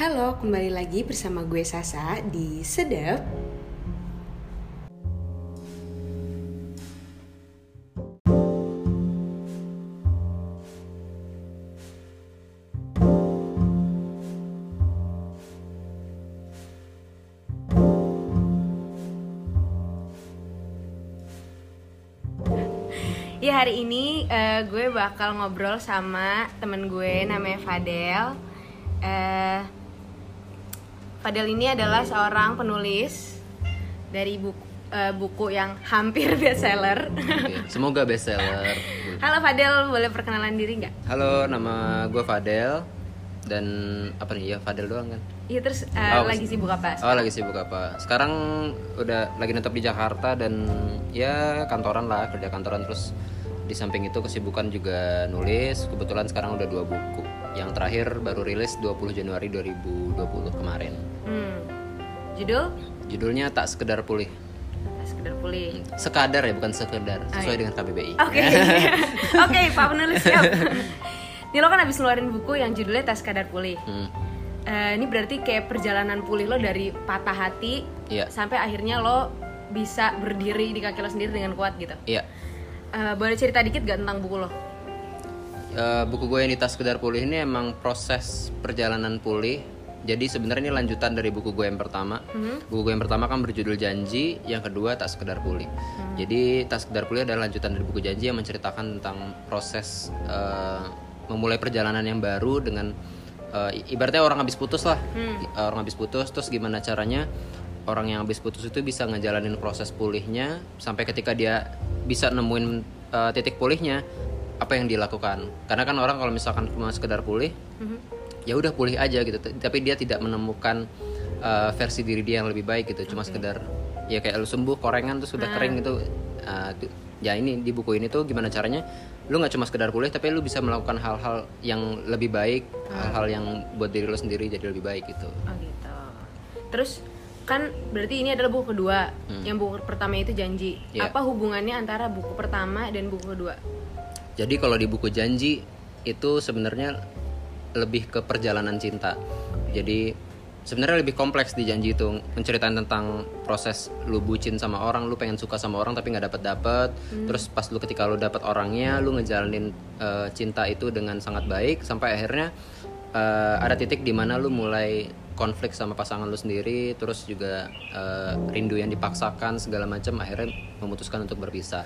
Halo, kembali lagi bersama gue Sasa di Sedap. Ya hari ini eh, gue bakal ngobrol sama temen gue namanya Fadel. Eh, Fadel ini adalah seorang penulis dari buku eh, buku yang hampir bestseller. Oke, Semoga bestseller. Halo Fadel, boleh perkenalan diri nggak? Halo, nama gue Fadel dan apa nih ya Fadel doang kan? Iya terus eh, Oh, lagi sibuk apa? Oh lagi sibuk apa? Sekarang udah lagi netap di Jakarta dan ya kantoran lah kerja kantoran terus di samping itu kesibukan juga nulis. Kebetulan sekarang udah dua buku. Yang terakhir baru rilis 20 Januari 2020 kemarin. Hmm. Judul? Judulnya tak sekedar pulih. Tak sekedar pulih. Sekadar ya bukan sekedar sesuai dengan KBBI. Oke, oke Pak penulis siap. Ini lo kan habis ngeluarin buku yang judulnya Tas Kadar Pulih. Hmm, Eh, ini berarti kayak perjalanan pulih lo dari patah hati Iya. sampai akhirnya lo bisa berdiri di kaki lo sendiri dengan kuat gitu. Iya. Eh, boleh cerita dikit gak tentang buku lo? Eh, buku gue yang di tas sekedar pulih ini emang proses perjalanan pulih. Jadi sebenarnya ini lanjutan dari buku gue yang pertama. Buku gue yang pertama kan berjudul janji yang kedua tak sekedar pulih. Jadi tak sekedar pulih adalah lanjutan dari buku janji yang menceritakan tentang proses eh, memulai perjalanan yang baru dengan i- ibaratnya orang habis putus lah. I- orang habis putus terus gimana caranya orang yang habis putus itu bisa ngejalanin proses pulihnya sampai ketika dia bisa nemuin eh, titik pulihnya apa yang dilakukan karena kan orang kalau misalkan cuma sekedar pulih ya udah pulih aja gitu tapi dia tidak menemukan uh, versi diri dia yang lebih baik gitu cuma sekedar ya kayak lu sembuh korengan terus udah kering gitu Uh, ya ini di buku ini tuh gimana caranya lu nggak cuma sekedar pulih tapi lu bisa melakukan hal-hal yang lebih baik hal-hal yang buat diri lu sendiri jadi lebih baik gitu Oh gitu. Terus kan berarti ini adalah buku kedua. Yang buku pertama itu janji. Iya. Apa hubungannya antara buku pertama dan buku kedua? Jadi kalau di buku janji itu sebenarnya lebih ke perjalanan cinta. Jadi sebenarnya lebih kompleks di janji itu menceritain tentang proses lu bucin sama orang, lu pengen suka sama orang tapi nggak dapet dapet. Terus pas lu ketika lu dapet orangnya, lu ngejalanin eh, cinta itu dengan sangat baik sampai akhirnya eh, ada titik di mana lu mulai konflik sama pasangan lu sendiri, terus juga eh, rindu yang dipaksakan segala macam akhirnya memutuskan untuk berpisah.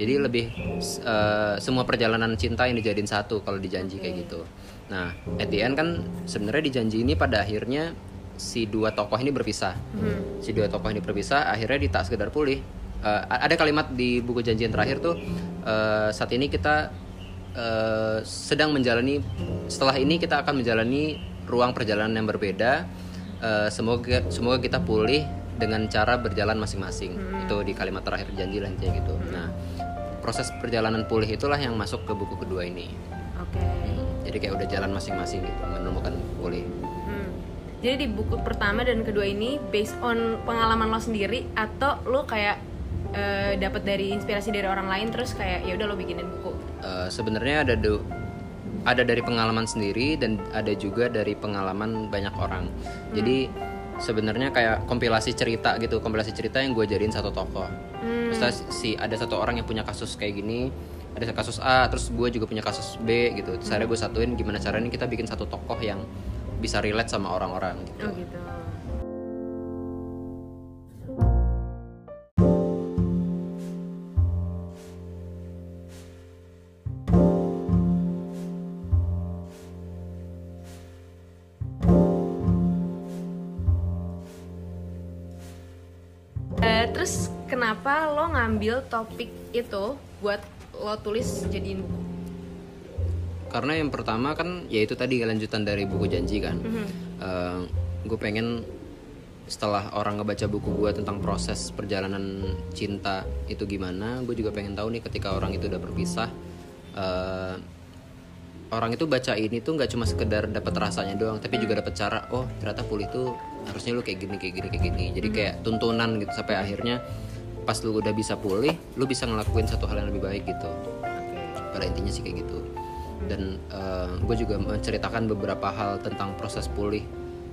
Jadi lebih eh, semua perjalanan cinta yang dijadiin satu kalau dijanji kayak gitu. Nah, at the end kan sebenarnya di janji ini pada akhirnya si dua tokoh ini berpisah. Si dua tokoh ini berpisah, akhirnya di tak sekedar pulih. Eh, ada kalimat di buku janji yang terakhir tuh eh, saat ini kita eh, sedang menjalani setelah ini kita akan menjalani ruang perjalanan yang berbeda. Eh, semoga semoga kita pulih dengan cara berjalan masing-masing. Itu di kalimat terakhir janji lah intinya gitu. Nah, proses perjalanan pulih itulah yang masuk ke buku kedua ini. Oke. Jadi kayak udah jalan masing-masing gitu menemukan pulih. Hmm. Jadi di buku pertama dan kedua ini based on pengalaman lo sendiri atau lo kayak eh, dapat dari inspirasi dari orang lain terus kayak ya udah lo bikinin buku. Eh, sebenarnya ada do- ada dari pengalaman sendiri dan ada juga dari pengalaman banyak orang. Jadi sebenarnya kayak kompilasi cerita gitu, kompilasi cerita yang gue jadiin satu tokoh. Misalnya si ada satu orang yang punya kasus kayak gini, ada kasus A, terus gue juga punya kasus B gitu. Akhirnya gue satuin gimana caranya kita bikin satu tokoh yang bisa relate sama orang-orang gitu. Oh gitu. Topik itu buat lo tulis jadiin buku? Karena yang pertama kan ya itu tadi lanjutan dari buku janji kan. gue pengen setelah orang ngebaca buku gue tentang proses perjalanan cinta itu gimana, gue juga pengen tahu nih ketika orang itu udah berpisah, eh, orang itu baca ini tuh nggak cuma sekedar dapat rasanya doang, tapi juga dapat cara. Oh ternyata pulih tuh harusnya lu kayak gini kayak gini kayak gini. Jadi kayak tuntunan gitu sampai akhirnya pas lu udah bisa pulih, lu bisa ngelakuin satu hal yang lebih baik gitu. Pada intinya sih kayak gitu. Dan gue juga menceritakan beberapa hal tentang proses pulih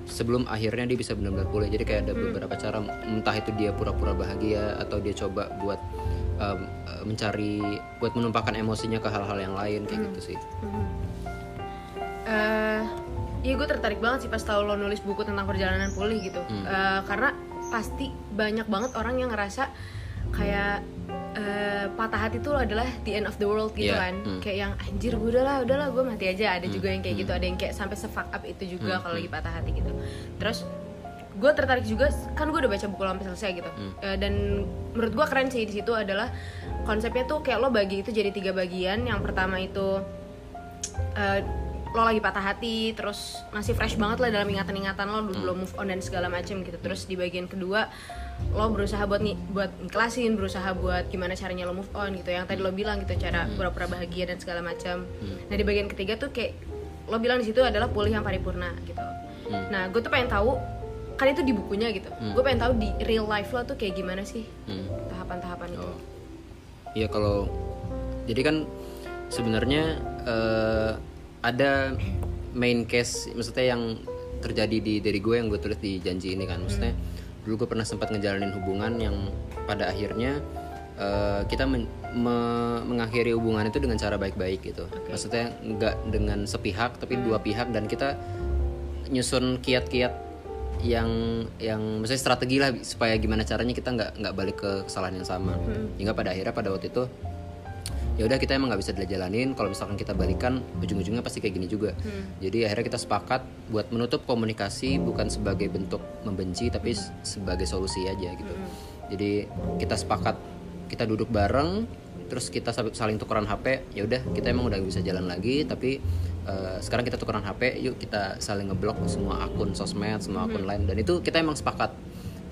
sebelum akhirnya dia bisa benar-benar pulih. Jadi kayak ada beberapa cara entah itu dia pura-pura bahagia atau dia coba buat um, uh, mencari buat menumpahkan emosinya ke hal-hal yang lain kayak gitu sih. Eh ya gue tertarik banget sih pas tahu lo nulis buku tentang perjalanan pulih gitu. Eh, karena pasti banyak banget orang yang ngerasa kayak eh, patah hati itu adalah the end of the world gitu Iya, kan. hmm. kayak yang anjir gue udahlah udahlah gue mati aja. Ada juga yang kayak gitu ada yang kayak sampai se-fuck up itu juga kalau lagi patah hati gitu. Terus gue tertarik juga kan gue udah baca buku sampai selesai gitu. Eh, dan menurut gue keren sih di situ adalah konsepnya tuh kayak lo bagi itu jadi tiga bagian. Yang pertama itu eh, lo lagi patah hati terus masih fresh banget lah dalam ingatan-ingatan lo belum move on dan segala macem gitu. Terus di bagian kedua lo berusaha buat nih buat ikhlasin berusaha buat gimana caranya lo move on gitu. Yang tadi lo bilang gitu cara pura-pura bahagia dan segala macam nah di bagian ketiga tuh kayak lo bilang di situ adalah pulih yang paripurna gitu. Nah gue tuh pengen tahu kan itu di bukunya gitu. Gue pengen tahu di real life lo tuh kayak gimana sih? Hmm. tahapan-tahapan itu. Oh. Iya kalau jadi kan sebenarnya eh, ada main case maksudnya yang terjadi di dari gue yang gue tulis di janji ini kan. Maksudnya dulu gue pernah sempat ngejalanin hubungan yang pada akhirnya eh, kita men- me- mengakhiri hubungan itu dengan cara baik-baik gitu. Maksudnya nggak dengan sepihak tapi dua pihak dan kita nyusun kiat-kiat yang yang maksudnya strategi lah supaya gimana caranya kita nggak nggak balik ke kesalahan yang sama. Hingga pada akhirnya pada waktu itu ya udah kita emang nggak bisa dijalanin. Kalau misalkan kita balikan ujung-ujungnya pasti kayak gini juga. Jadi akhirnya kita sepakat buat menutup komunikasi bukan sebagai bentuk membenci tapi sebagai solusi aja gitu. Jadi kita sepakat kita duduk bareng terus kita saling tukeran HP ya udah kita emang udah bisa jalan lagi tapi eh, sekarang kita tukeran HP yuk kita saling ngeblok semua akun sosmed semua akun lain. Dan itu kita emang sepakat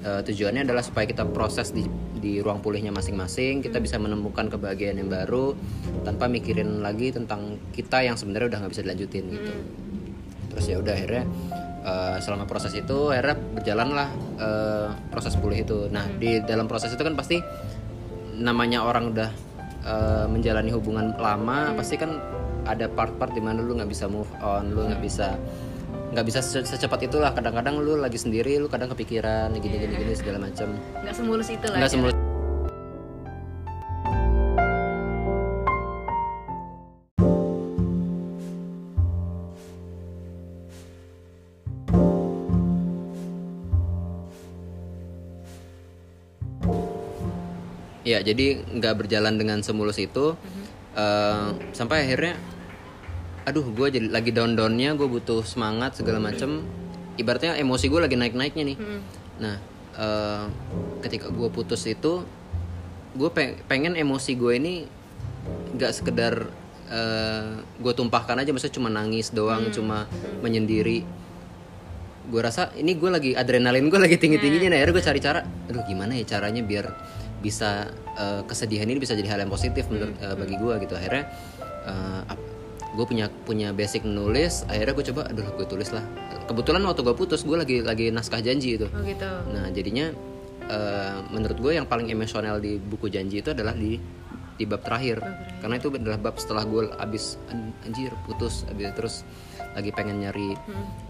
Eh, tujuannya adalah supaya kita proses di di ruang pulihnya masing-masing kita bisa menemukan kebahagiaan yang baru tanpa mikirin lagi tentang kita yang sebenarnya udah nggak bisa dilanjutin gitu. Terus ya udah akhirnya eh, selama proses itu akhirnya berjalanlah eh, proses pulih itu. Nah di dalam proses itu kan pasti namanya orang udah eh, menjalani hubungan lama pasti kan ada part-part di mana lu nggak bisa move on lu nggak bisa nggak bisa se- secepat itulah. Kadang-kadang lu lagi sendiri lu kadang kepikiran gini gini gini segala macam nggak semulus itu lah nggak ya. semulus. Ya, jadi nggak berjalan dengan semulus itu Eh, sampai akhirnya, aduh, gue jadi lagi down downnya, gue butuh semangat segala macem. Ibaratnya emosi gue lagi naik naiknya nih. Nah, eh, ketika gue putus itu, gue pengen emosi gue ini nggak sekedar gue tumpahkan aja, maksudnya cuma nangis doang, cuma menyendiri. Gue rasa ini gue lagi adrenalin gue lagi tinggi tingginya nah akhirnya gue cari cara. Aduh gimana ya caranya biar bisa eh, kesedihan ini bisa jadi hal yang positif menurut eh, bagi gue gitu. Akhirnya gue punya punya basic menulis akhirnya gue coba aduh gue tulis lah. Kebetulan waktu gue putus gue lagi lagi naskah janji itu. Oh gitu. Nah jadinya eh, menurut gue yang paling emosional di buku janji itu adalah di di bab terakhir. Karena itu adalah bab setelah gue abis an- anjir putus abis terus lagi pengen nyari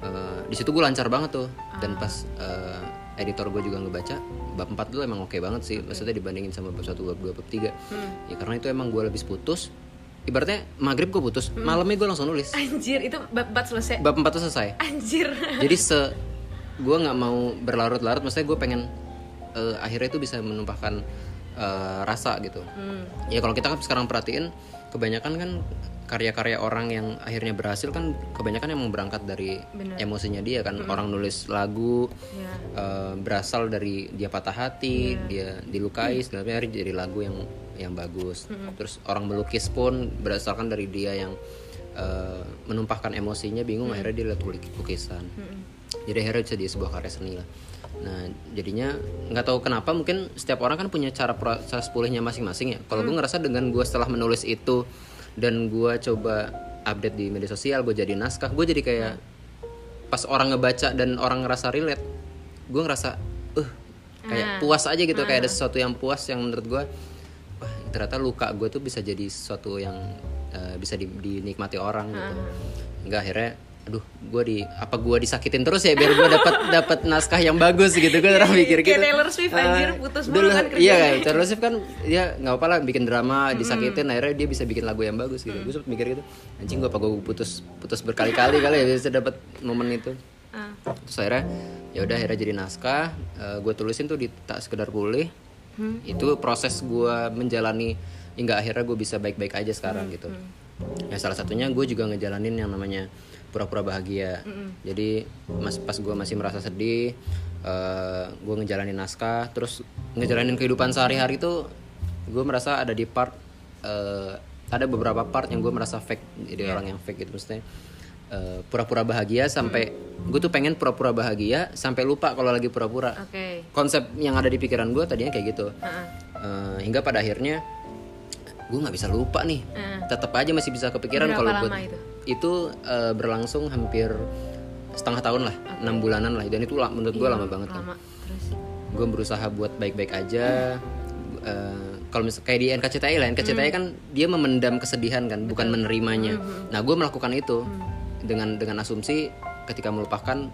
eh, di situ gue lancar banget tuh. Dan pas eh, editor gue juga ngebaca bab 4 tuh emang oke banget sih. Maksudnya dibandingin sama bab 1, bab 2, bab 3 ya karena itu emang gue habis putus ibaratnya maghrib gue putus malamnya gue langsung nulis. Anjir itu bab bab selesai? Bab 4 tuh selesai. Anjir. Jadi se gue nggak mau berlarut-larut maksudnya gue pengen eh, akhirnya itu bisa menumpahkan eh, rasa gitu. Ya kalau kita kan sekarang perhatiin kebanyakan kan karya-karya orang yang akhirnya berhasil kan kebanyakan emang berangkat dari Bener. emosinya dia kan. Orang nulis lagu ya. eh, berasal dari dia patah hati dia dilukai segala macam akhirnya jadi lagu yang yang bagus. Terus orang melukis pun berdasarkan dari dia yang eh, menumpahkan emosinya bingung akhirnya dia lihat lukis- lukisan. Jadi akhirnya bisa jadi sebuah karya seni lah. Nah jadinya nggak tahu kenapa mungkin setiap orang kan punya cara proses pulihnya masing-masing ya. Kalau gue ngerasa dengan gue setelah menulis itu dan gue coba update di media sosial gue jadi naskah gue jadi kayak pas orang ngebaca dan orang ngerasa relate gue ngerasa uh kayak puas aja gitu kayak ada sesuatu yang puas yang menurut gue ternyata luka gue tuh bisa jadi sesuatu yang eh, bisa di- dinikmati orang gitu. Nggak akhirnya aduh gue di apa gue disakitin terus ya biar gue dapat dapat naskah yang bagus gitu. Gue pernah mikir Kayak gitu. Taylor Swift, anjir, putus mulu lah, kan kerjanya. iya kayak Taylor Swift kan dia nggak apa lah bikin drama disakitin akhirnya dia bisa bikin lagu yang bagus gitu. Gue sempet mikir gitu anjing gue apa gue putus putus berkali-kali kali ya bisa dapat momen itu. Ah. terus akhirnya ya udah akhirnya jadi naskah gue tulisin tuh di tak sekedar pulih Hmm. itu proses gue menjalani hingga akhirnya gue bisa baik-baik aja sekarang Hmm. gitu ya salah satunya gue juga ngejalanin yang namanya pura-pura bahagia Hmm. jadi mas pas gue masih merasa sedih gue ngejalanin naskah terus ngejalanin kehidupan sehari-hari tuh gue merasa ada di part eh, ada beberapa part yang gue merasa fake jadi Iya. orang yang fake gitu maksudnya eh, pura-pura bahagia sampai gue tuh pengen pura-pura bahagia sampai lupa kalau lagi pura-pura. Oke. konsep yang ada di pikiran gue tadinya kayak gitu. Heeh. Eh, hingga pada akhirnya gue nggak bisa lupa nih. Heeh. tetap aja masih bisa kepikiran kalau gua- itu? itu eh, berlangsung hampir setengah tahun lah enam bulanan lah. Dan itu lah menurut gue lama banget kan. Lama. Terus? Gue berusaha buat baik-baik aja. Eh, kalau misal kayak di NKCTI lah NKCTI kan dia memendam kesedihan kan bukan menerimanya. Nah gue melakukan itu dengan dengan asumsi ketika melupakan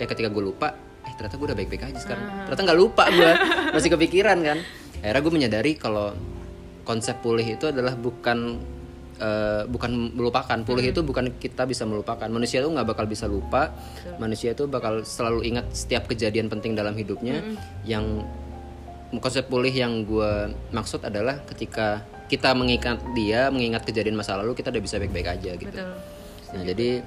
eh ketika gue lupa eh ternyata gue udah baik-baik aja sekarang. Ternyata nggak lupa gue masih kepikiran kan? Akhirnya gue menyadari kalau konsep pulih itu adalah bukan eh, bukan melupakan. Pulih itu bukan kita bisa melupakan. Manusia itu nggak bakal bisa lupa. Manusia itu bakal selalu ingat setiap kejadian penting dalam hidupnya. Yang konsep pulih yang gue maksud adalah ketika kita mengingat dia mengingat kejadian masa lalu kita udah bisa baik-baik aja gitu. Betul. Nah jadi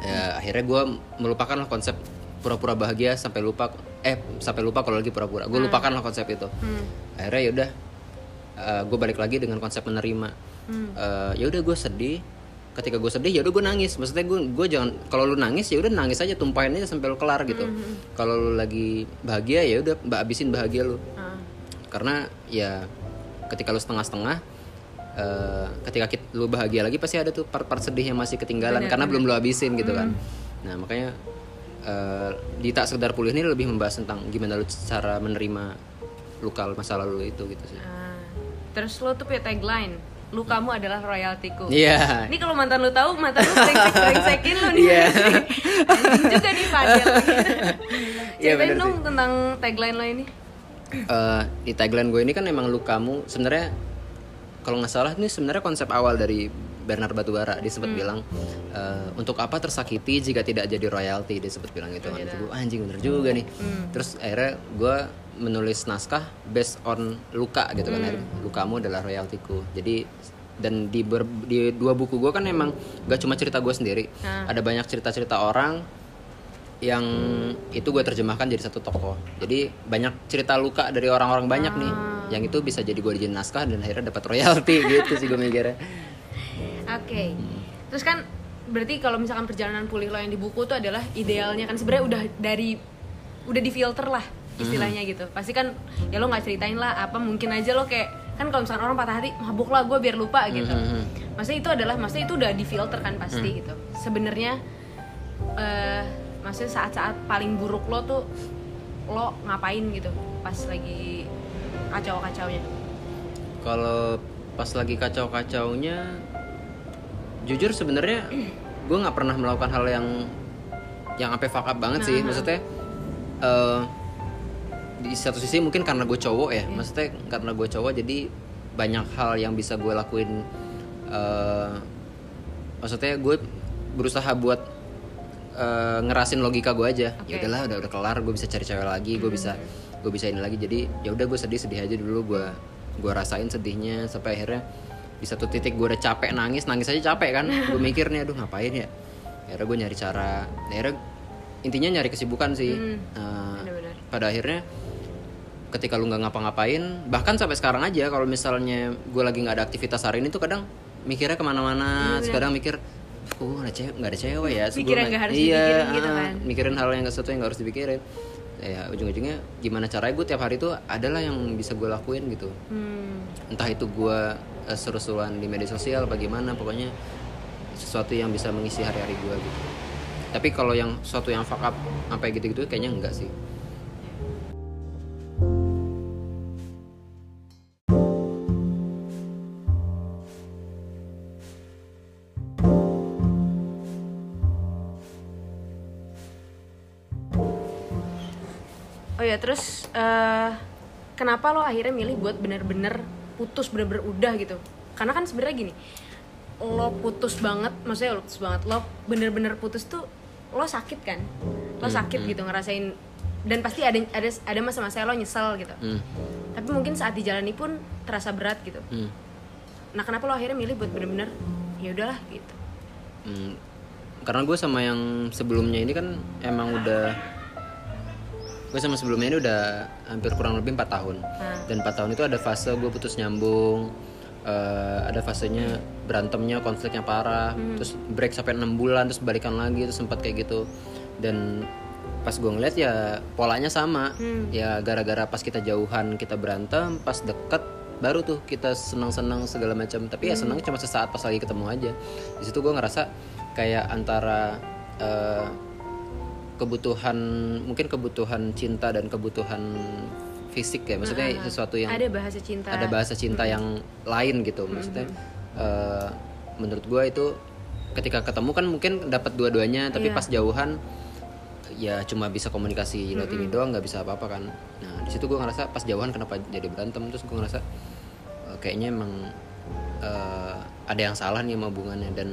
ya, akhirnya gue melupakan lah konsep pura-pura bahagia sampai lupa eh sampai lupa kalau lagi pura-pura. Gue lupakan lah konsep itu. Hmm. akhirnya yaudah gue balik lagi dengan konsep menerima. Hmm. Eh, ya udah gue sedih. Ketika gue sedih ya udah gue nangis. Maksudnya gue gue jangan kalau lu nangis ya udah nangis aja tumpahin aja sampai lu kelar gitu. Hmm, kalau lu lagi bahagia ya udah mbak abisin bahagia lu. Ah. karena ya ketika lu setengah-setengah eh, ketika kit- lu bahagia lagi pasti ada tuh part-part sedih yang masih ketinggalan karena belum lu habisin gitu kan nah makanya eh, di tak sekedar pulih ini lebih membahas tentang gimana lu cara menerima luka masa lalu lu itu gitu sih Ah. Terus lo tuh punya tagline, lu kamu adalah royaltiku. iya Ini kalau mantan lu tahu, mantan lu brengsek brengsekin lu nih. Iya. Anjing juga nih Fadel. Iya, Ceritain bener dong tentang tagline lo ini. Eh, di tagline gue ini kan emang lu kamu sebenarnya kalau nggak salah ini sebenarnya konsep awal dari Bernard Batubara dia sempat bilang eh, untuk apa tersakiti jika tidak jadi royalti? Dia sempat bilang gitu. Kan gua, anjing bener juga nih. Terus akhirnya gue menulis naskah based on luka gitu kan. Akhirnya, lukamu adalah royaltiku. Jadi dan di, ber- di dua buku gue kan emang gak cuma cerita gue sendiri. Ada banyak cerita-cerita orang yang itu gue terjemahkan jadi satu tokoh. Jadi banyak cerita luka dari orang-orang banyak nih yang itu bisa jadi gue dijadiin naskah dan akhirnya dapat royalti gitu sih gue mikirnya Oke. Terus kan berarti kalau misalkan perjalanan pulih lo yang di buku tuh adalah idealnya kan sebenarnya udah dari udah difilter lah istilahnya gitu. Pasti kan ya lo nggak ceritain lah apa mungkin aja lo kayak kan kalau misalkan orang patah hati mabuk lah gue biar lupa gitu. Mhm. Maksudnya itu adalah maksudnya itu udah difilter kan pasti gitu. Sebenarnya eh maksudnya saat-saat paling buruk lo tuh lo ngapain gitu pas lagi kacau-kacaunya. kalau pas lagi kacau-kacaunya jujur sebenarnya gue nggak pernah melakukan hal yang yang sampai fuck up banget sih. Maksudnya eh, di satu sisi mungkin karena gue cowok ya. Maksudnya karena gue cowok jadi banyak hal yang bisa gue lakuin eh, maksudnya gue berusaha buat eh, ngerasin logika gue aja. Ya Oke. udahlah udah udah kelar gue bisa cari cewek lagi gue bisa gue bisa ini lagi. Jadi ya udah gue sedih sedih aja dulu gue gue rasain sedihnya sampai akhirnya di satu titik gue udah capek nangis nangis aja capek kan. Gue mikir nih aduh ngapain ya? Akhirnya gue nyari cara akhirnya intinya nyari kesibukan sih. Eh, Bener-bener. pada akhirnya ketika lu nggak ngapa-ngapain bahkan sampai sekarang aja kalau misalnya gue lagi nggak ada aktivitas hari ini tuh kadang mikirnya ke mana-mana sekarang mikir uh nggak ada cewek? Nggak ada cewek ya? Yang nggak harus iya, dipikirin gitu ah, kan. mikirin hal yang sesuatu yang nggak harus dipikirin. Ya ujung-ujungnya gimana caranya gue tiap hari tuh adalah yang bisa gue lakuin gitu. Hmm. entah itu gue uh, seru-seruan di media sosial bagaimana pokoknya sesuatu yang bisa mengisi hari-hari gue gitu. Tapi kalau yang sesuatu yang fuck up sampai gitu-gitu kayaknya enggak sih terus eh, kenapa lo akhirnya milih buat bener-bener putus bener-bener udah gitu? Karena kan sebenarnya gini lo putus banget maksudnya lo putus banget lo bener-bener putus tuh lo sakit kan? Lo Hmm, sakit gitu ngerasain dan pasti ada ada ada masa-masa lo nyesel gitu. Hmm, tapi mungkin saat dijalani pun terasa berat gitu. Hmm, nah kenapa lo akhirnya milih buat bener-bener ya udahlah gitu? Hmm. karena gue sama yang sebelumnya ini kan emang udah gue sama sebelumnya ini udah hampir kurang lebih empat tahun. Nah. dan empat tahun itu ada fase gue putus nyambung eh, ada fasenya berantemnya konfliknya parah terus break sampai enam bulan terus balikan lagi terus sempat kayak gitu. Dan pas gue ngeliat ya polanya sama. Ya gara-gara pas kita jauhan kita berantem pas deket baru tuh kita senang-senang segala macam. Tapi ya senang cuma sesaat pas lagi ketemu aja. Di situ gue ngerasa kayak antara eh, kebutuhan mungkin kebutuhan cinta dan kebutuhan fisik ya. Maksudnya sesuatu yang ada bahasa cinta. Ada bahasa cinta yang lain gitu. Maksudnya eh, menurut gue itu ketika ketemu kan mungkin dapat dua-duanya tapi pas jauhan ya cuma bisa komunikasi lewat ini doang nggak bisa apa-apa kan. Nah di situ gue ngerasa pas jauhan kenapa jadi berantem terus gue ngerasa eh, kayaknya emang eh, ada yang salah nih sama hubungannya dan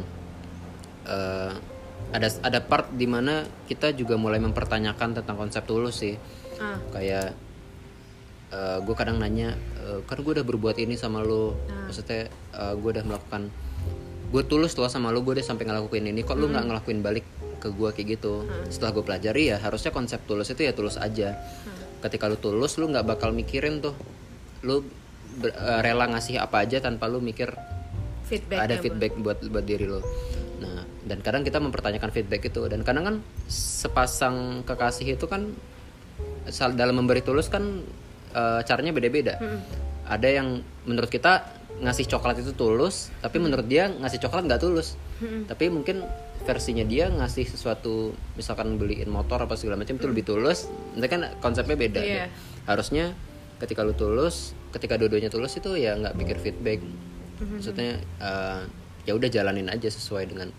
ada ada part di mana kita juga mulai mempertanyakan tentang konsep tulus sih. Ah. kayak gue kadang nanya eh, kan gue udah berbuat ini sama lo maksudnya gue udah melakukan gue tulus loh sama lo gue udah sampai ngelakuin ini. Kok lu nggak ngelakuin balik ke gue kayak gitu? Setelah gue pelajari ya harusnya konsep tulus itu ya tulus aja. Ketika lu tulus lu nggak bakal mikirin tuh. Ber- eh, rela ngasih apa aja tanpa lu mikir feedback ada feedback buat buat diri lo. Nah, dan kadang kita mempertanyakan feedback itu dan kadang kan sepasang kekasih itu kan dalam memberi tulus kan eh, caranya beda-beda. Ada yang menurut kita ngasih coklat itu tulus, tapi menurut dia ngasih coklat nggak tulus. Tapi mungkin versinya dia ngasih sesuatu misalkan beliin motor apa segala macam itu lebih tulus. Nanti kan konsepnya beda. Iya. Harusnya ketika lu tulus, ketika dua-duanya tulus itu ya nggak pikir feedback. Maksudnya eh, ya udah jalanin aja sesuai dengan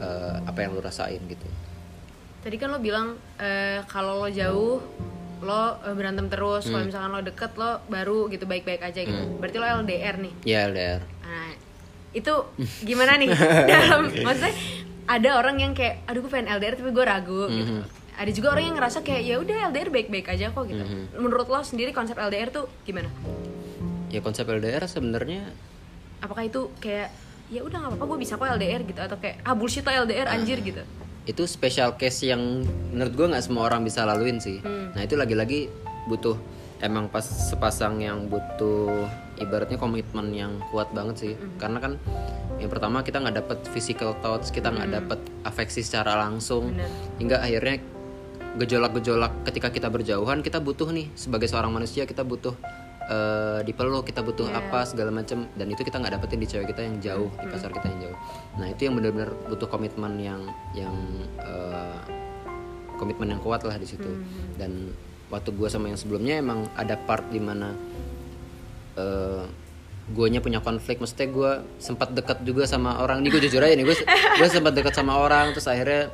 eh, apa yang lu rasain gitu. tadi kan lo bilang eh, kalau lo jauh lo eh, berantem terus. Kalau misalkan lo deket lo baru gitu baik-baik aja gitu. Berarti lo LDR nih? Ya LDR. nah itu gimana nih? Dalam maksudnya ada orang yang kayak aduh gue pengen LDR tapi gue ragu gitu. Ada juga orang yang ngerasa kayak ya udah LDR baik-baik aja kok gitu. Menurut lo sendiri konsep LDR tuh gimana? Ya konsep LDR sebenarnya apakah itu kayak ya udah nggak apa-apa gue bisa kok LDR gitu atau kayak ah bullshit lo LDR anjir gitu itu special case yang menurut gue nggak semua orang bisa laluin sih. Nah itu lagi-lagi butuh emang pas sepasang yang butuh ibaratnya komitmen yang kuat banget sih. Karena kan yang pertama kita nggak dapet physical thoughts, kita nggak dapet afeksi secara langsung, Bener. hingga akhirnya gejolak-gejolak ketika kita berjauhan kita butuh nih sebagai seorang manusia kita butuh eh, dipeluk kita butuh apa segala macam. Dan itu kita nggak dapetin di cewek kita yang jauh di pasar kita yang jauh. Nah itu yang benar-benar butuh komitmen yang yang eh, komitmen yang kuat lah di situ. Dan waktu gue sama yang sebelumnya emang ada part di mana eh guanya punya konflik. Maksudnya gue sempat dekat juga sama orang. Ini gue jujur aja nih gue gue sempat dekat sama orang. Terus akhirnya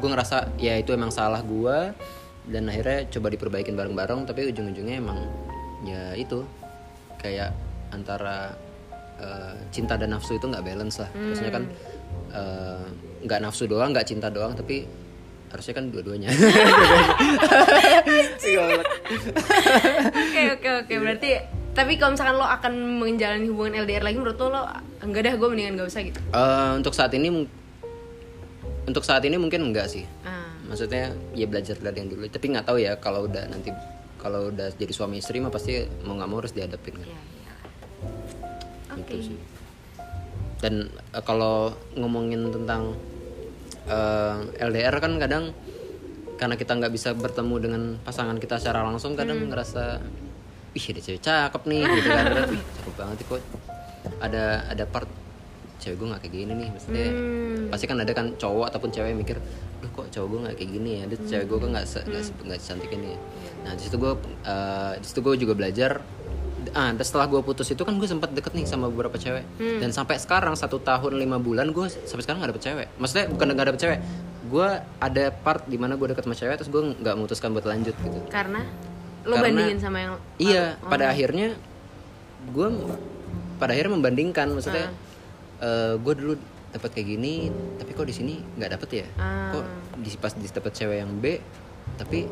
gue ngerasa ya itu emang salah gue dan akhirnya coba diperbaikin bareng-bareng. Tapi ujung-ujungnya emang ya itu kayak antara eh, cinta dan nafsu itu nggak balance lah. Terusnya kan eh, nggak nafsu doang nggak cinta doang tapi harusnya kan dua-duanya. Oke oke oke. Berarti tapi kalau misalkan lo akan menjalani hubungan LDR lagi menurut lo lo enggak dah gue mendingan gak usah gitu. Eh, untuk saat ini untuk saat ini mungkin enggak sih. Ah, maksudnya ya belajar dari yang dulu. Tapi nggak tahu ya kalau udah nanti kalau udah jadi suami istri mah pasti mau nggak mau harus dihadapin kan ya, ya. Oke. Gitu sih. dan eh, kalau ngomongin tentang eh, LDR kan kadang karena kita nggak bisa bertemu dengan pasangan kita secara langsung kadang ngerasa ih ada cewek cakep nih gitu kan cakep banget kok ada ada part cewek gue nggak kayak gini nih maksudnya pasti kan ada kan cowok ataupun cewek yang mikir duh kok cowok gue nggak kayak gini ya, Duh, cewek gue kok nggak nggak se- nggak secantik ini ya. Nah di situ gue eh, di situ gue juga belajar. Ah, dan setelah gue putus itu kan gue sempat deket nih sama beberapa cewek dan sampai sekarang satu tahun lima bulan gue sampai sekarang nggak dapet cewek. Maksudnya bukan nggak dapet cewek, gue ada part di mana gue deket sama cewek terus gue nggak memutuskan buat lanjut gitu karena lo Karena- bandingin sama yang iya Oh. pada akhirnya gue pada akhirnya membandingkan maksudnya Ah. gue dulu dapat kayak gini tapi kok di sini nggak dapet ya? Ah. kok di pas di dapet cewek yang B tapi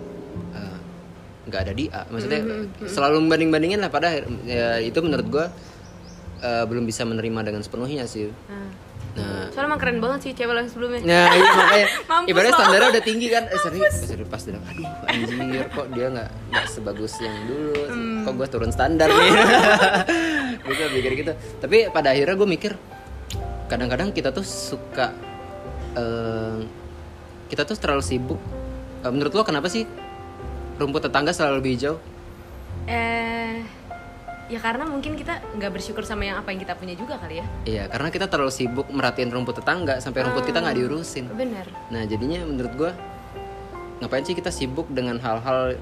eh, nggak ada di A? Maksudnya Mm-hmm, selalu membanding bandingin lah pada ya, itu menurut gue eh, belum bisa menerima dengan sepenuhnya sih. Ah. nah. Soalnya emang keren banget sih cewek yang sebelumnya. Nah iya makanya Mampus Ibaratnya standarnya udah tinggi kan. Eh, serius, serius pas bilang Aduh anjir kok dia gak, nggak sebagus yang dulu? Hmm. Kok gue turun standar nih? Gitu mikir gitu. Tapi pada akhirnya gue mikir Kadang-kadang kita tuh suka eh, Kita tuh terlalu sibuk. Eh, Menurut lo kenapa sih Rumput tetangga selalu lebih hijau? eh ya karena mungkin kita nggak bersyukur sama yang apa yang kita punya juga kali ya. Iya karena kita terlalu sibuk merhatiin rumput tetangga Sampai rumput kita nggak diurusin. bener. Nah jadinya menurut gua ngapain sih kita sibuk dengan hal-hal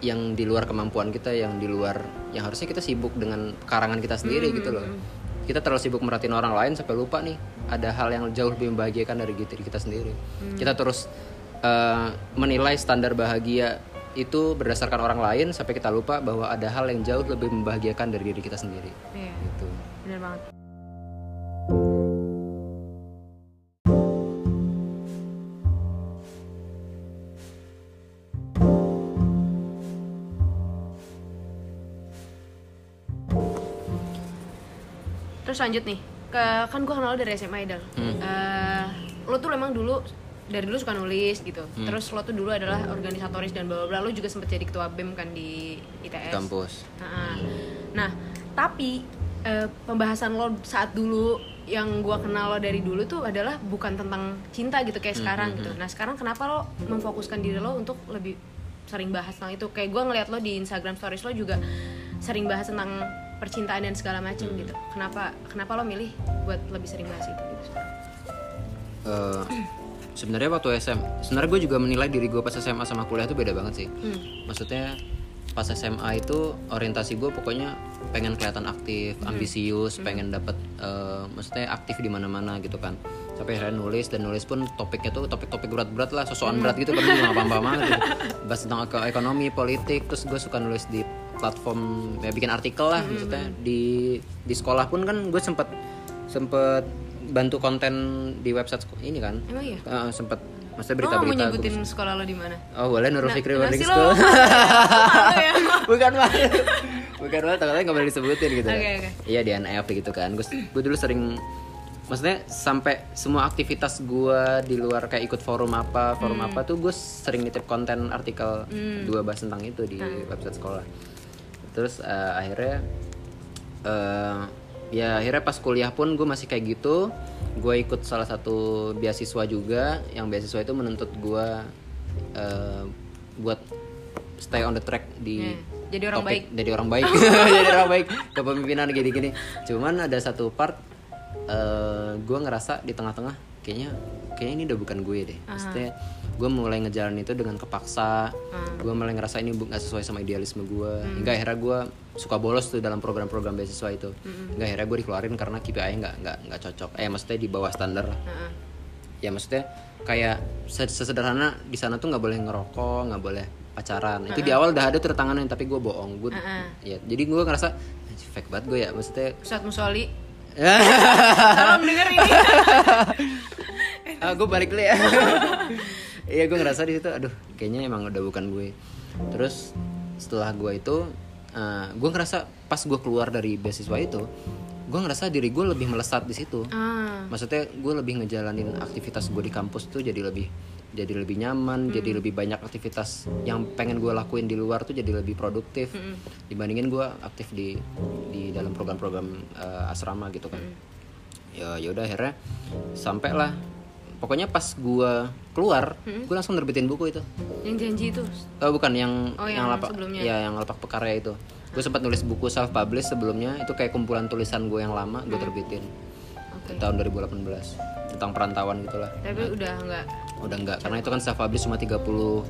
yang di luar kemampuan kita, yang di luar yang harusnya kita sibuk dengan karangan kita sendiri gitu loh. Kita terlalu sibuk merhatiin orang lain sampai lupa nih ada hal yang jauh lebih membahagiakan dari diri kita sendiri. Kita terus eh, menilai standar bahagia itu berdasarkan orang lain sampai kita lupa bahwa ada hal yang jauh lebih membahagiakan dari diri kita sendiri. iya Gitu. bener banget terus lanjut nih. Ke kan gue kenal lo dari SMA Idol Eh, lo tuh memang dulu dari dulu suka nulis gitu. Terus lo tuh dulu adalah organisatoris dan bla bla lo juga sempet jadi ketua bem kan di ITS Kampus. Nah, nah tapi eh, pembahasan lo saat dulu yang gua kenal lo dari dulu tuh adalah bukan tentang cinta gitu kayak sekarang gitu. Nah sekarang kenapa lo memfokuskan diri lo untuk lebih sering bahas tentang itu? Kayak gua ngeliat lo di Instagram Stories lo juga sering bahas tentang percintaan dan segala macem gitu. Kenapa kenapa lo milih buat lebih sering bahas itu gitu? Eh, sebenarnya waktu SM sebenarnya gue juga menilai diri gue pas SMA sama kuliah tuh beda banget sih. Maksudnya pas SMA itu orientasi gue pokoknya pengen kelihatan aktif ambisius pengen dapat eh, maksudnya aktif di mana-mana gitu kan. Sampai akhirnya nulis dan nulis pun topiknya tuh topik-topik berat-berat lah sosokan berat gitu karena gue nggak paham-paham banget gitu. bahas tentang eko- ekonomi politik terus gue suka nulis di platform ya bikin artikel lah maksudnya di di sekolah pun kan gue sempet sempet bantu konten di website ini kan Emang iya? Eh, sempet maksudnya Lo nggak mau berita-berita nyebutin sekolah lo di mana? oh boleh Nurul Fikri Nah, Boarding sih School ya. bukan malu bukan malu takutnya nggak boleh disebutin gitu Oke, oke. iya di NF gitu kan gue gue dulu sering maksudnya sampai semua aktivitas gue di luar kayak ikut forum apa forum Hmm. apa tuh gue sering nitip konten artikel dua bahas tentang itu di Hmm. website sekolah terus eh, akhirnya eh, ya akhirnya pas kuliah pun gue masih kayak gitu. Gue ikut salah satu beasiswa juga. Yang beasiswa itu menuntut gue eh, buat stay on the track di Hmm, jadi orang baik. jadi orang baik. Jadi orang baik. Kepemimpinan gini-gini. Cuman ada satu part gue ngerasa di tengah-tengah kayaknya kayaknya ini udah bukan gue deh. Maksudnya gue mulai ngejalan itu dengan kepaksa. Gue mulai ngerasa ini nggak sesuai sama idealisme gue. Hingga akhirnya gue suka bolos tuh dalam program-program beasiswa itu. Hingga akhirnya gue dikeluarin karena KPI nggak nggak nggak cocok. Eh maksudnya di bawah standar. Heeh. ya maksudnya kayak se- sesederhana di sana tuh nggak boleh ngerokok nggak boleh pacaran. Itu di awal udah ada tuh tangannya tapi gue bohong. Gue ya jadi gue ngerasa "Anjir, fake banget gue ya. Maksudnya Ustadz Musoli. Tolong denger ini ah, gue balik dulu ya. Iya gue ngerasa di situ aduh kayaknya emang udah bukan gue. Terus setelah gue itu eh, gue ngerasa pas gue keluar dari beasiswa itu gue ngerasa diri gue lebih melesat di situ. Ah. Maksudnya gue lebih ngejalanin aktivitas gue di kampus tuh jadi lebih jadi lebih nyaman jadi lebih banyak aktivitas yang pengen gue lakuin di luar tuh jadi lebih produktif dibandingin gue aktif di di dalam program-program eh, asrama gitu kan. Ya ya udah akhirnya sampai lah pokoknya pas gue keluar gue langsung nerbitin buku itu. Yang janji itu? Oh bukan yang Oh, yang, yang lapak sebelumnya. ya yang lapak pekarya itu. Gue sempat nulis buku self publish sebelumnya itu kayak kumpulan tulisan gue yang lama gue terbitin. Oke. Tahun 2018 tentang perantauan gitulah tapi udah nggak? Udah enggak karena itu kan self publish cuma 30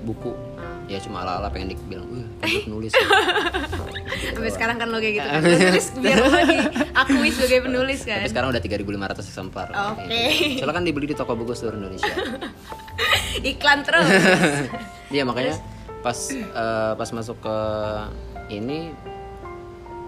buku. Ah. ya cuma ala ala pengen dibilang wih nulis sampai sekarang kan lo kayak gitu kan Lo tulis biar lo diakui sebagai penulis kan Tapi sekarang udah 3.500 eksemplar. Oke. Gitu. Soalnya kan dibeli di toko buku seluruh Indonesia. iklan terus Iya makanya pas eh, pas masuk ke ini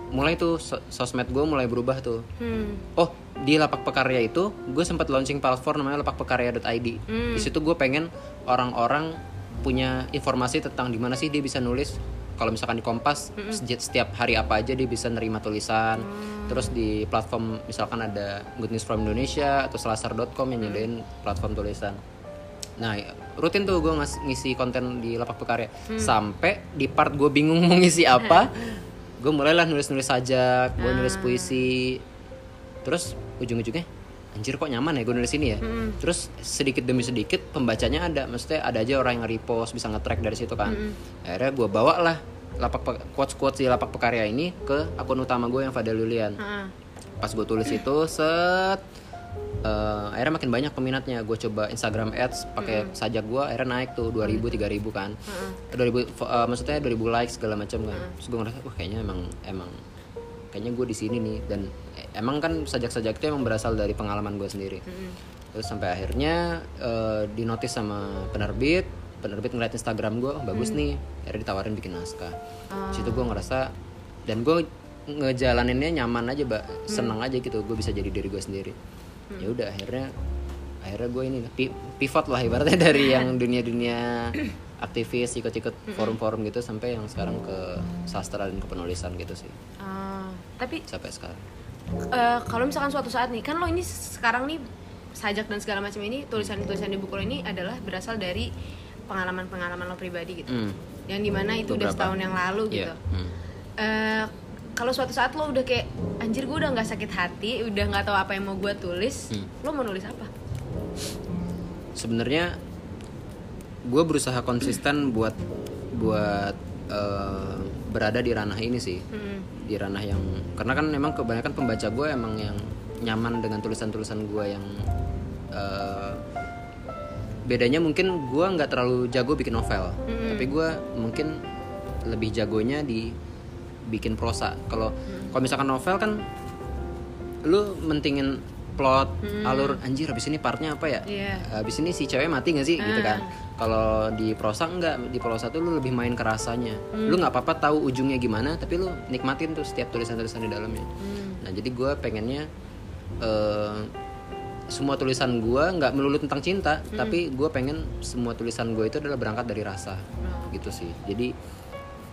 mulai tuh so- sosmed gue mulai berubah tuh. hmm. Oh di lapak pekarya itu gue sempat launching platform namanya lapakpekarya.id. Di situ gue pengen orang-orang punya informasi tentang di mana sih dia bisa nulis. Kalau misalkan di Kompas sejak- setiap hari apa aja dia bisa nerima tulisan. Terus di platform misalkan ada Good News from Indonesia atau selasar.com yang nyediain platform tulisan. Nah rutin tuh gue ngisi konten di lapak pekarya. Sampai di part gue bingung mau ngisi apa, gue mulailah nulis-nulis sajak, gue nulis puisi, terus ujung-ujungnya anjir kok nyaman ya gue nulis ini ya? Terus sedikit demi sedikit pembacanya ada maksudnya ada aja orang yang repost bisa nge-track dari situ kan. Akhirnya gue bawa lah lapak quotes quotes di lapak pekarya ini ke akun utama gue yang Fadel Lulian Heeh. pas gue tulis itu set eh, akhirnya makin banyak peminatnya. Gue coba Instagram ads pakai sajak gue akhirnya naik tuh 2000 3000 kan. 2000 fo- eh, maksudnya 2000 likes segala macam kan. Terus gue ngerasa wah kayaknya emang emang kayaknya gue di sini nih. Dan emang kan sajak-sajak itu emang berasal dari pengalaman gue sendiri. Terus sampai akhirnya eh, dinotis sama penerbit. Penerbit ngeliat Instagram gue oh, bagus nih. Akhirnya ditawarin bikin naskah. Situ gue ngerasa dan gue ngejalaninnya nyaman aja mbak. Seneng aja gitu gue bisa jadi diri gue sendiri. Ya udah akhirnya akhirnya gue ini pi- pivot lah ibaratnya dari yang dunia-dunia aktivis ikut-ikut forum-forum gitu sampai yang sekarang ke sastra dan kepenulisan gitu sih Ah, tapi sampai sekarang eh, kalau misalkan suatu saat nih kan lo ini sekarang nih sajak dan segala macam ini tulisan-tulisan di buku lo ini adalah berasal dari pengalaman-pengalaman lo pribadi gitu Hmm. yang di mana itu udah Beberapa. setahun yang lalu Iya. gitu Hmm. Eh, kalau suatu saat lo udah kayak anjir gue udah nggak sakit hati udah nggak tahu apa yang mau gue tulis Hmm. lo mau nulis apa sebenarnya gue berusaha konsisten buat buat eh, berada di ranah ini sih. Hmm. di ranah yang karena kan memang kebanyakan pembaca gue emang yang nyaman dengan tulisan-tulisan gue yang eh, bedanya mungkin gue nggak terlalu jago bikin novel. Tapi gue mungkin lebih jagonya di bikin prosa. Kalau kalau misalkan novel kan lu mentingin plot alur anjir habis ini partnya apa ya? Iya. habis ini si cewek mati gak sih? Gitu kan. Kalau di prosa enggak di prosa tuh lu lebih main ke rasanya. Lu nggak apa-apa tahu ujungnya gimana tapi lu nikmatin tuh setiap tulisan-tulisan di dalamnya. Nah jadi gue pengennya eh, semua tulisan gue nggak melulu tentang cinta tapi gue pengen semua tulisan gue itu adalah berangkat dari rasa. Gitu sih. Jadi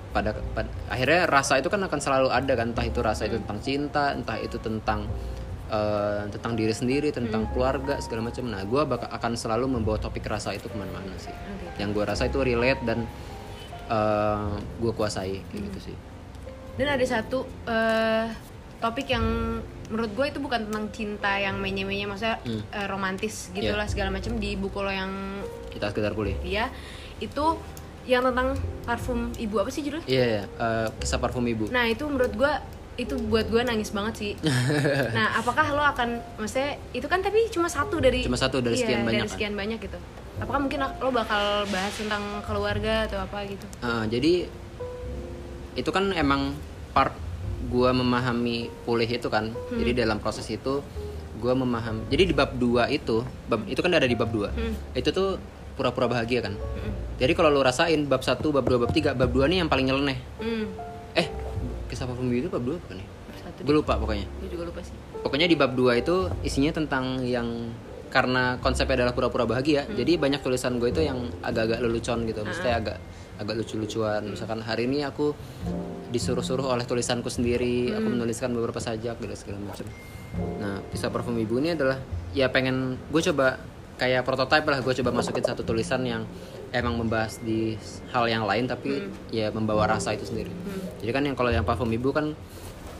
pada, pad- akhirnya rasa itu kan akan selalu ada kan. Entah itu rasa itu tentang cinta entah itu tentang eh, tentang diri sendiri tentang keluarga segala macam. Nah gue bakal akan selalu membawa topik rasa itu ke mana-mana sih. Oke. yang gue rasa itu relate dan gue kuasai kayak gitu sih. Dan ada satu eh, topik yang menurut gue itu bukan tentang cinta yang menye-menye maksudnya eh, romantis gitulah segala macam di buku lo yang kita sekedar boleh dia itu yang tentang parfum ibu apa sih judulnya? Iya iya, eh, kisah parfum ibu. Nah itu menurut gue itu buat gue nangis banget sih nah apakah lo akan maksudnya itu kan tapi cuma satu dari Cuma satu dari iya, sekian banyak dari kan? sekian banyak gitu apakah mungkin lo bakal bahas tentang keluarga atau apa gitu Ah, jadi itu kan emang part gua memahami pulih itu kan. Jadi dalam proses itu gua memahami. Jadi di bab 2 itu, bab itu kan ada di bab 2. Itu tuh pura-pura bahagia kan. Jadi kalau lu rasain bab 1, bab 2, bab 3, bab 2 nih yang paling nyeleneh. hmm Eh, kisah parfum itu bab 2 bukan nih? satu Gue lupa pokoknya. gue juga lupa sih Pokoknya di bab 2 itu isinya tentang yang karena konsepnya adalah pura-pura bahagia, jadi banyak tulisan gue itu yang agak-agak lelucon gitu, maksudnya agak agak lucu-lucuan. Misalkan hari ini aku disuruh-suruh oleh tulisanku sendiri, aku menuliskan beberapa sajak gitu segala macam. Nah, kisah parfum ibu ini adalah ya pengen gue coba kayak prototipe lah, gue coba masukin satu tulisan yang emang membahas di hal yang lain tapi ya membawa rasa itu sendiri. Jadi kan yang kalau yang parfum ibu kan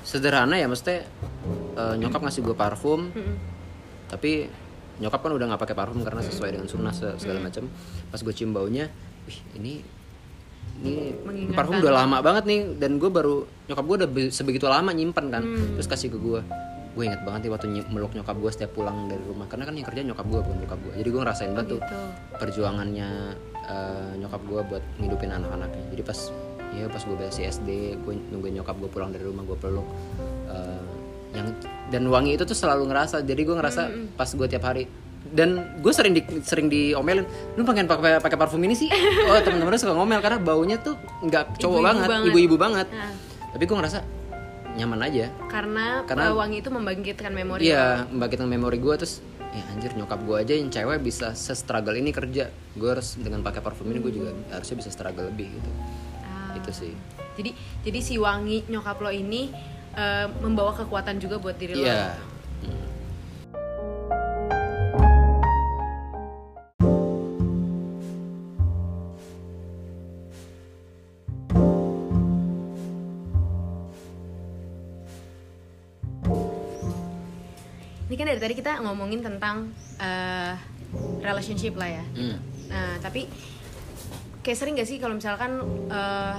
sederhana ya mesti nyokap ngasih gue parfum tapi nyokap kan udah nggak pakai parfum karena sesuai dengan sunnah se- segala macam pas gue cium baunya wih ini ini parfum udah lama banget nih dan gue baru nyokap gue udah be- sebegitu lama nyimpen kan. Terus kasih ke gue gue inget banget nih waktu meluk nyokap gue setiap pulang dari rumah. Karena kan yang kerja nyokap gue bukan nyokap gue jadi gue ngerasain banget tuh gitu. perjuangannya eh, nyokap gue buat ngidupin anak-anaknya. Jadi pas ya pas gue masih SD gue nungguin nyokap gue pulang dari rumah gue peluk Eh, yang dan wangi itu tuh selalu ngerasa. Jadi gue ngerasa pas gue tiap hari. Dan gue sering di sering diomelin lu pengen pakai pakai parfum ini sih? Oh teman-teman suka ngomel karena baunya tuh nggak cowok Ibu-ibu banget banget. ibu-ibu banget. Nah. tapi gue ngerasa nyaman aja. Karena, Karena- uh, wangi itu membangkitkan memori. Iya, membangkitkan memori gue terus ya anjir nyokap gue aja yang cewek bisa se-struggle ini kerja. Gue harus dengan pakai parfum ini gue juga harusnya bisa struggle lebih gitu. Ah. Itu sih. jadi jadi si wangi nyokap lo ini uh, membawa kekuatan juga buat diri lo Iya. Hmm. Ini kan dari tadi kita ngomongin tentang uh, relationship lah ya Hmm. Nah, tapi kayak sering gak sih kalau misalkan eh,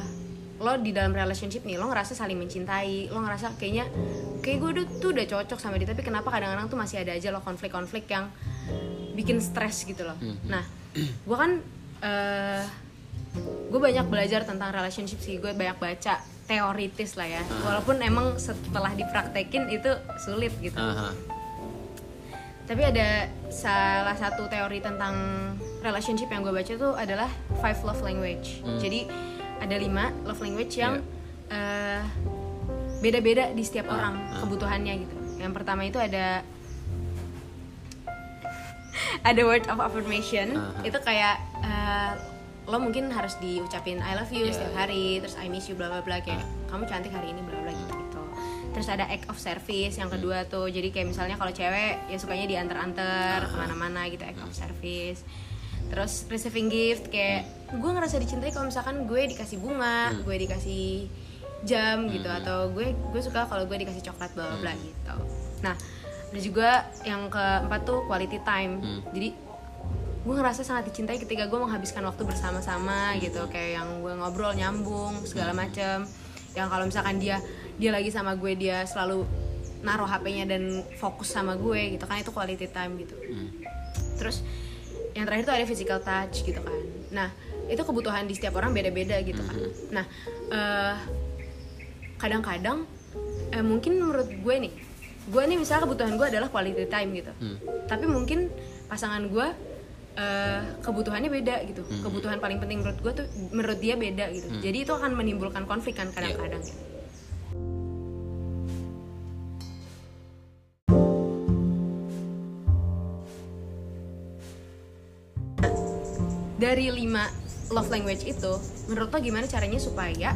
lo di dalam relationship nih, lo ngerasa saling mencintai, lo ngerasa kayaknya kayak gue udah- tuh udah cocok sama dia, tapi kenapa kadang-kadang tuh masih ada aja lo konflik-konflik yang bikin stres gitu loh. Nah, gue kan eh gue banyak belajar tentang relationship sih, gue banyak baca teoritis lah ya, walaupun emang setelah dipraktekin itu sulit gitu Aha. Tapi ada salah satu teori tentang relationship yang gue baca tuh adalah five love language. Jadi ada lima love language yang eh, beda-beda di setiap orang kebutuhannya gitu. Yang pertama itu ada ada word of affirmation. Aha. itu kayak eh, lo mungkin harus diucapin I love you Yeah. setiap hari terus I miss you bla bla bla kayak kamu cantik hari ini bla terus ada act of service yang kedua tuh. Jadi kayak misalnya kalau cewek ya sukanya diantar-antar ke mana-mana gitu act of service. Terus receiving gift kayak gue ngerasa dicintai kalau misalkan gue dikasih bunga gue dikasih jam gitu atau gue gue suka kalau gue dikasih coklat bla bla bla gitu. Nah ada juga yang keempat tuh quality time. Jadi gue ngerasa sangat dicintai ketika gue menghabiskan waktu bersama-sama gitu. Kayak yang gue ngobrol nyambung segala macem. Yang kalau misalkan dia dia lagi sama gue dia selalu naruh HP-nya dan fokus sama gue gitu kan itu quality time gitu. Terus yang terakhir tuh ada physical touch gitu kan. Nah itu kebutuhan di setiap orang beda-beda gitu kan. Nah eh, kadang-kadang eh, mungkin menurut gue nih gue nih misalnya kebutuhan gue adalah quality time gitu. Hmm. tapi mungkin pasangan gue eh, kebutuhannya beda gitu. Hmm. kebutuhan paling penting menurut gue tuh menurut dia beda gitu. Jadi itu akan menimbulkan konflik kan kadang-kadang. Gitu. Dari lima love language itu menurut lo gimana caranya supaya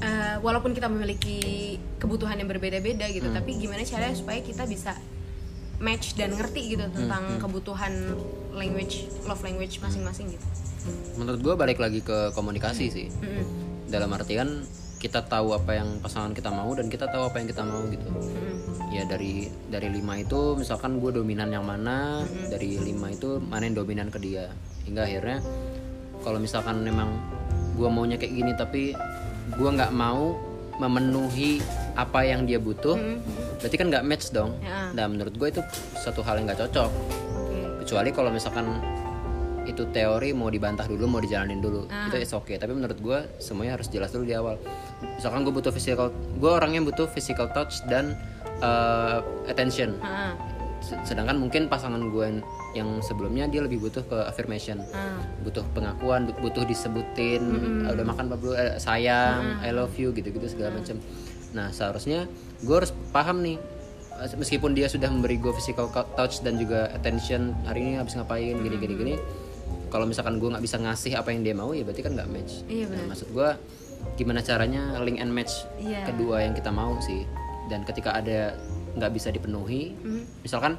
eh, walaupun kita memiliki kebutuhan yang berbeda-beda gitu tapi gimana caranya supaya kita bisa match dan ngerti gitu tentang kebutuhan language love language masing-masing gitu Menurut gue balik lagi ke komunikasi sih. Mm-mm. Dalam artian kita tahu apa yang pasangan kita mau dan kita tahu apa yang kita mau gitu. Mm-mm. Ya dari dari lima itu misalkan gue dominan yang mana, dari lima itu mana yang dominan ke dia. Hingga akhirnya kalau misalkan memang gue maunya kayak gini tapi gue nggak mau memenuhi apa yang dia butuh, berarti kan nggak match dong. Ya. Dan menurut gue itu satu hal yang nggak cocok. Oke. Kecuali kalau misalkan itu teori mau dibantah dulu, mau dijalanin dulu, itu is oke. Tapi menurut gue semuanya harus jelas dulu di awal. Misalkan gue butuh physical, gue orangnya butuh physical touch dan uh, attention. Ah, Sedangkan mungkin pasangan gue yang sebelumnya dia lebih butuh ke affirmation, ah. butuh pengakuan, bu- butuh disebutin, "Ah, udah makan apa belum, Eh, sayang, I love you, gitu-gitu segala macam. Nah seharusnya gue harus paham nih, eh, meskipun dia sudah memberi gue physical touch dan juga attention hari ini habis ngapain, gini-gini gini. Kalau misalkan gue nggak bisa ngasih apa yang dia mau ya berarti kan nggak match. Iya, Nah, maksud gue gimana caranya link and match Iya. kedua yang kita mau sih. Dan ketika ada nggak bisa dipenuhi, Mhm. misalkan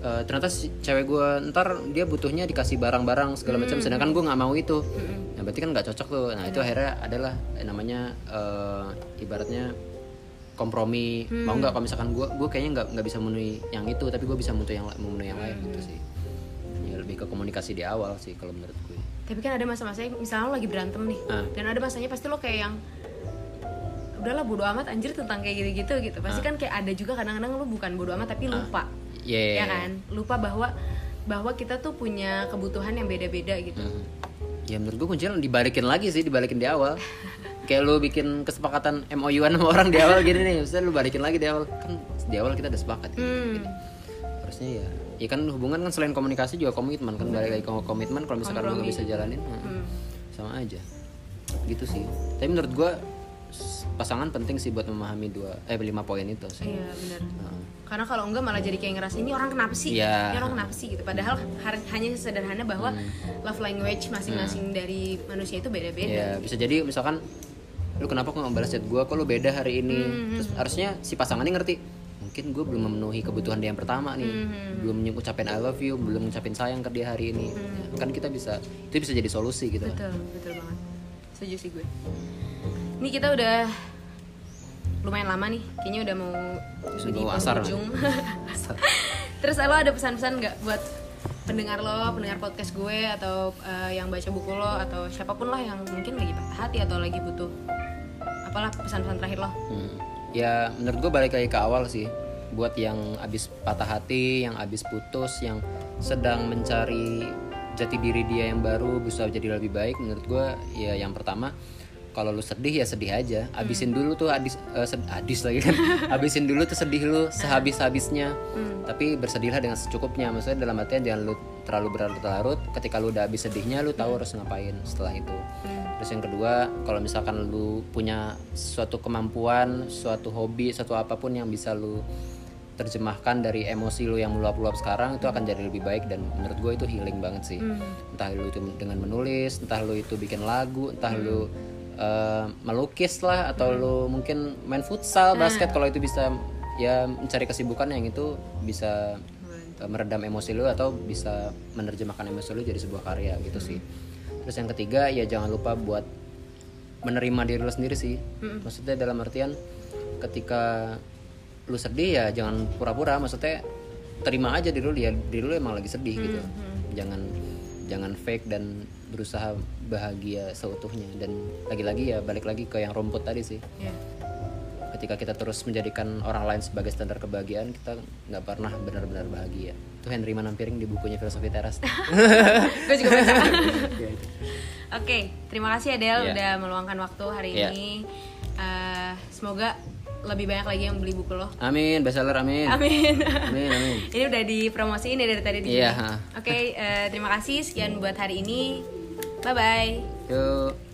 eh, ternyata si cewek gue ntar dia butuhnya dikasih barang-barang segala macam, sedangkan gue nggak mau itu, nah berarti kan nggak cocok tuh. Nah itu akhirnya adalah eh, namanya eh, ibaratnya kompromi. Mau nggak kalau misalkan gue gue kayaknya nggak nggak bisa memenuhi yang itu, tapi gue bisa memenuhi yang memenuhi yang lain gitu sih. Ya lebih ke komunikasi di awal sih kalau menurut gue. tapi kan ada masa-masanya misalnya lo lagi berantem nih Ah. dan ada masanya pasti lo kayak yang udahlah bodo amat anjir tentang kayak gitu-gitu gitu pasti kan kayak ada juga kadang-kadang lo bukan bodo amat tapi lupa Yeah. ya kan lupa bahwa bahwa kita tuh punya kebutuhan yang beda-beda gitu Hmm. Ya menurut gue kuncinya dibalikin lagi sih, dibalikin di awal. kayak lu bikin kesepakatan MOU-an sama orang di awal gini nih misalnya lu balikin lagi di awal kan di awal kita udah sepakat gitu. Hmm. harusnya ya ya kan hubungan kan selain komunikasi juga komitmen kan balik lagi ke komitmen kalau misalkan lu nggak bisa jalanin hmm, Hmm. sama aja gitu sih tapi menurut gua s- pasangan penting sih buat memahami dua eh lima poin itu sih Iya benar. Heeh. Karena kalau enggak malah jadi kayak ngerasa ini orang kenapa sih? Iya. Ini orang kenapa sih gitu. Padahal hanya sederhana bahwa Hmm. love language masing-masing dari manusia itu beda-beda. ya bisa jadi misalkan lu kenapa kok balas chat gua kok lu beda hari ini Hmm, terus harusnya si pasangannya ngerti mungkin gue belum memenuhi kebutuhan dia yang pertama nih Hmm. belum ngucapin I love you belum ngucapin sayang ke dia hari ini kan kita bisa itu bisa jadi solusi gitu Betul, betul banget. Setuju sih gue. Ini kita udah lumayan lama nih. Kayaknya udah mau di penghujung. Terus lo ada pesan-pesan nggak buat pendengar lo, pendengar podcast gue atau eh, yang baca buku lo atau siapa pun lah yang mungkin lagi patah hati atau lagi butuh apalah pesan-pesan terakhir lo? Hmm. Ya menurut gue balik lagi ke awal sih Buat yang abis patah hati, yang abis putus, yang sedang mencari jati diri dia yang baru bisa jadi lebih baik Menurut gue ya yang pertama kalau lu sedih ya sedih aja. Abisin dulu tuh adis eh, sed- adis lagi kan. Abisin dulu tuh sedih lu sehabis habisnya tapi bersedihlah dengan secukupnya. Maksudnya dalam artian jangan lu terlalu berlarut-larut. Ketika lu udah habis sedihnya lu tahu harus ngapain setelah itu. Terus yang kedua kalau misalkan lu punya suatu kemampuan suatu hobi suatu apa pun yang bisa lu terjemahkan dari emosi lu yang meluap-luap sekarang itu akan jadi lebih baik dan menurut gue itu healing banget sih. Entah lu itu dengan menulis entah lu itu bikin lagu entah lu eh, melukis lah atau lu mungkin main futsal basket kalau itu bisa ya mencari kesibukan yang itu bisa eh, meredam emosi lu atau bisa menerjemahkan emosi lu jadi sebuah karya gitu sih. Terus yang ketiga ya jangan lupa buat menerima diri lu sendiri sih. Maksudnya dalam artian ketika lu sedih ya jangan pura-pura maksudnya terima aja diri lu ya diri lu emang lagi sedih gitu jangan jangan fake dan berusaha bahagia seutuhnya dan lagi-lagi ya balik lagi ke yang rumput tadi sih Iya. ketika kita terus menjadikan orang lain sebagai standar kebahagiaan kita nggak pernah benar-benar bahagia itu Henry Manampiring di bukunya filosofi teras gue juga baca. Oke, terima kasih Adele Iya. udah meluangkan waktu hari Iya. ini. Eh, semoga lebih banyak lagi yang beli buku lo. amin bestseller amin Amin. amin amin ini udah dipromosiin ya dari tadi di Iya, sini. ha. Oke, eh, terima kasih sekian buat hari ini. Bye bye. yuk